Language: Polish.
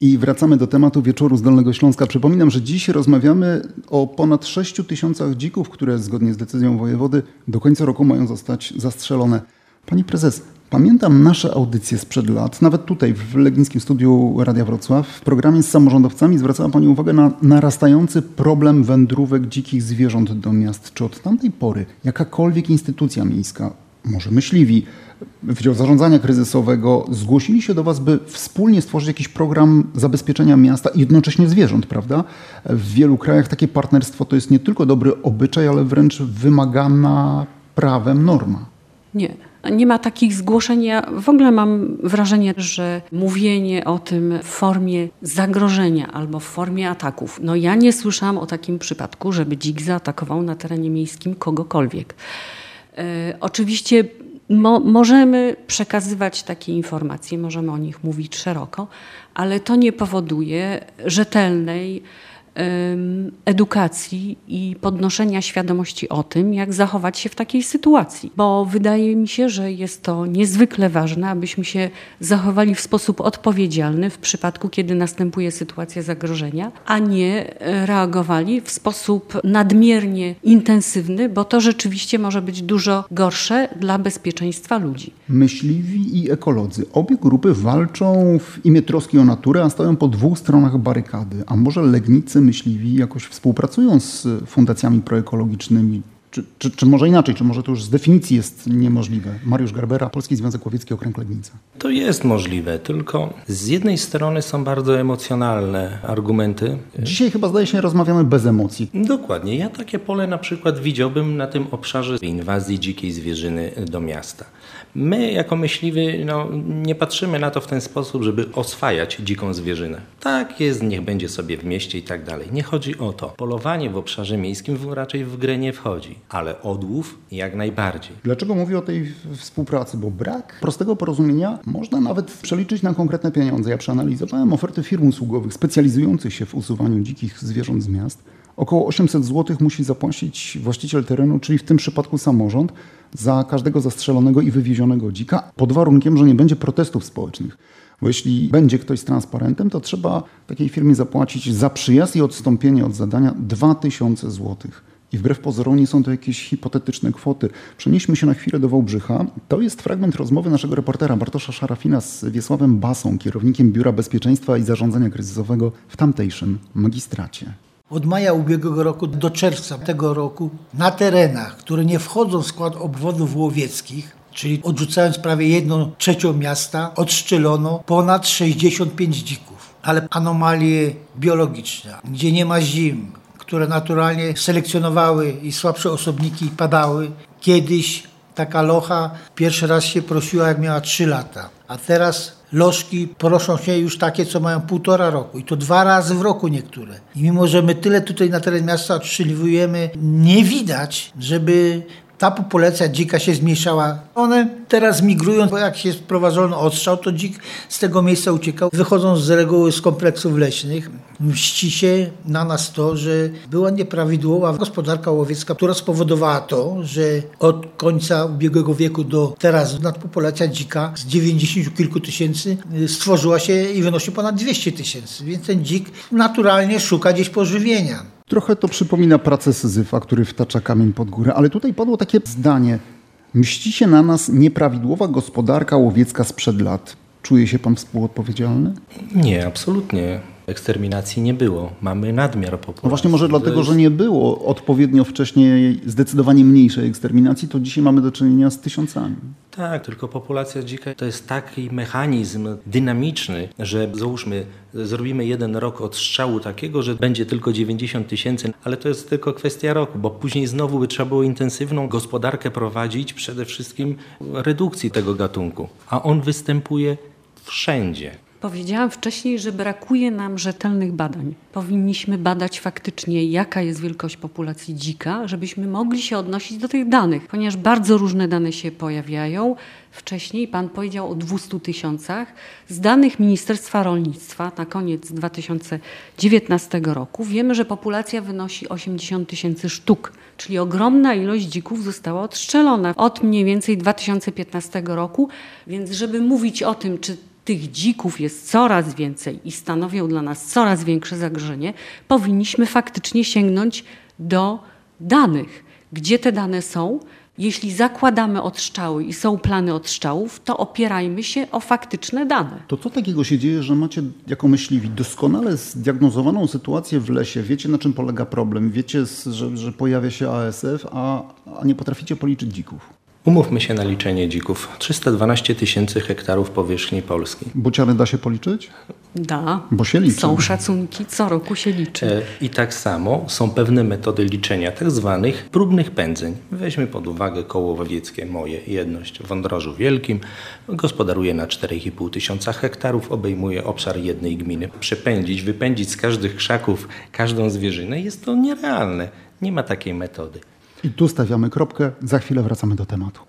I wracamy do tematu wieczoru z Dolnego Śląska. Przypominam, że dziś rozmawiamy o ponad 6 tysiącach dzików, które zgodnie z decyzją wojewody do końca roku mają zostać zastrzelone. Pani prezes, pamiętam nasze audycje sprzed lat, nawet tutaj w Legnickim Studiu Radia Wrocław, w programie z samorządowcami zwracała Pani uwagę na narastający problem wędrówek dzikich zwierząt do miast. Czy od tamtej pory jakakolwiek instytucja miejska, może myśliwi, Wydział Zarządzania Kryzysowego zgłosili się do Was, by wspólnie stworzyć jakiś program zabezpieczenia miasta i jednocześnie zwierząt, prawda? W wielu krajach takie partnerstwo to jest nie tylko dobry obyczaj, ale wręcz wymagana prawem norma. Nie. Nie ma takich zgłoszeń. Ja w ogóle mam wrażenie, że mówienie o tym w formie zagrożenia albo w formie ataków. No ja nie słyszałam o takim przypadku, żeby dzik zaatakował na terenie miejskim kogokolwiek. E, oczywiście Mo możemy przekazywać takie informacje, możemy o nich mówić szeroko, ale to nie powoduje rzetelnej edukacji i podnoszenia świadomości o tym, jak zachować się w takiej sytuacji. Bo wydaje mi się, że jest to niezwykle ważne, abyśmy się zachowali w sposób odpowiedzialny w przypadku, kiedy następuje sytuacja zagrożenia, a nie reagowali w sposób nadmiernie intensywny, bo to rzeczywiście może być dużo gorsze dla bezpieczeństwa ludzi. Myśliwi i ekolodzy. Obie grupy walczą w imię troski o naturę, a stoją po dwóch stronach barykady. A może Legnicy myśliwi jakoś współpracują z fundacjami proekologicznymi? Czy, czy, czy, może inaczej, czy może to już z definicji jest niemożliwe? Mariusz Garbera, Polski Związek Łowiecki, Okręg Legnica. To jest możliwe, tylko z jednej strony są bardzo emocjonalne argumenty. Dzisiaj chyba zdaje się rozmawiamy bez emocji. Dokładnie. Ja takie pole na przykład widziałbym na tym obszarze inwazji dzikiej zwierzyny do miasta. My jako myśliwi no, nie patrzymy na to w ten sposób, żeby oswajać dziką zwierzynę. Tak jest, niech będzie sobie w mieście i tak dalej. Nie chodzi o to. Polowanie w obszarze miejskim raczej w grę nie wchodzi, ale odłów jak najbardziej. Dlaczego mówię o tej współpracy? Bo brak prostego porozumienia można nawet przeliczyć na konkretne pieniądze. Ja przeanalizowałem oferty firm usługowych specjalizujących się w usuwaniu dzikich zwierząt z miast. Około 800 zł musi zapłacić właściciel terenu, czyli w tym przypadku samorząd, za każdego zastrzelonego i wywiezionego dzika, pod warunkiem, że nie będzie protestów społecznych. Bo jeśli będzie ktoś z transparentem, to trzeba takiej firmie zapłacić za przyjazd i odstąpienie od zadania 2000 zł. I wbrew pozorom nie są to jakieś hipotetyczne kwoty. Przenieśmy się na chwilę do Wałbrzycha. To jest fragment rozmowy naszego reportera Bartosza Szarafina z Wiesławem Basą, kierownikiem Biura Bezpieczeństwa i Zarządzania Kryzysowego w tamtejszym magistracie. Od maja ubiegłego roku do czerwca tego roku na terenach, które nie wchodzą w skład obwodów łowieckich, czyli odrzucając prawie jedną trzecią miasta, odszczelono ponad 65 dzików. Ale anomalie biologiczne, gdzie nie ma zim, które naturalnie selekcjonowały i słabsze osobniki padały, kiedyś taka locha pierwszy raz się prosiła, jak miała 3 lata, a teraz lożki proszą się już takie, co mają półtora roku i to dwa razy w roku niektóre. I mimo, że my tyle tutaj na teren miasta odstrzeliwujemy, nie widać, żeby ta populacja dzika się zmniejszała. One teraz migrują, bo jak się wprowadzono odstrzał, to dzik z tego miejsca uciekał. Wychodzą z reguły z kompleksów leśnych. Mści się na nas to, że była nieprawidłowa gospodarka łowiecka, która spowodowała to, że od końca ubiegłego wieku do teraz nadpopulacja dzika z 90 kilku tysięcy stworzyła się i wynosi ponad 200 tysięcy. Więc ten dzik naturalnie szuka gdzieś pożywienia. Trochę to przypomina pracę Syzyfa, który wtacza kamień pod górę, ale tutaj padło takie zdanie. Mści się na nas nieprawidłowa gospodarka łowiecka sprzed lat. Czuje się pan współodpowiedzialny? Nie, absolutnie eksterminacji nie było. Mamy nadmiar populacji. No właśnie może dlatego, że nie było odpowiednio wcześniej zdecydowanie mniejszej eksterminacji, to dzisiaj mamy do czynienia z tysiącami. Tak, tylko populacja dzika to jest taki mechanizm dynamiczny, że załóżmy, zrobimy jeden rok od strzału takiego, że będzie tylko 90 tysięcy, ale to jest tylko kwestia roku, bo później znowu by trzeba było intensywną gospodarkę prowadzić, przede wszystkim redukcji tego gatunku. A on występuje wszędzie. Powiedziałam wcześniej, że brakuje nam rzetelnych badań. Powinniśmy badać faktycznie, jaka jest wielkość populacji dzika, żebyśmy mogli się odnosić do tych danych, ponieważ bardzo różne dane się pojawiają. Wcześniej Pan powiedział o 200 tysiącach. Z danych Ministerstwa Rolnictwa na koniec 2019 roku wiemy, że populacja wynosi 80 tysięcy sztuk, czyli ogromna ilość dzików została odstrzelona od mniej więcej 2015 roku. Więc żeby mówić o tym, czy tych dzików jest coraz więcej i stanowią dla nas coraz większe zagrożenie, powinniśmy faktycznie sięgnąć do danych. Gdzie te dane są? Jeśli zakładamy odstrzały i są plany odstrzałów, to opierajmy się o faktyczne dane. To co takiego się dzieje, że macie jako myśliwi doskonale zdiagnozowaną sytuację w lesie, wiecie na czym polega problem, wiecie, że, że pojawia się ASF, a, a nie potraficie policzyć dzików? Umówmy się na liczenie dzików. 312 tysięcy hektarów powierzchni Polski. Bociany da się policzyć? Da. Bo się liczy. Są szacunki, co roku się liczy. E, I tak samo są pewne metody liczenia, tak zwanych próbnych pędzeń. Weźmy pod uwagę koło łowieckie moje, jedność w Wądrożu Wielkim. Gospodaruje na 4,5 tysiąca hektarów, obejmuje obszar jednej gminy. Przepędzić, wypędzić z każdych krzaków każdą zwierzynę jest to nierealne. Nie ma takiej metody. I tu stawiamy kropkę, za chwilę wracamy do tematu.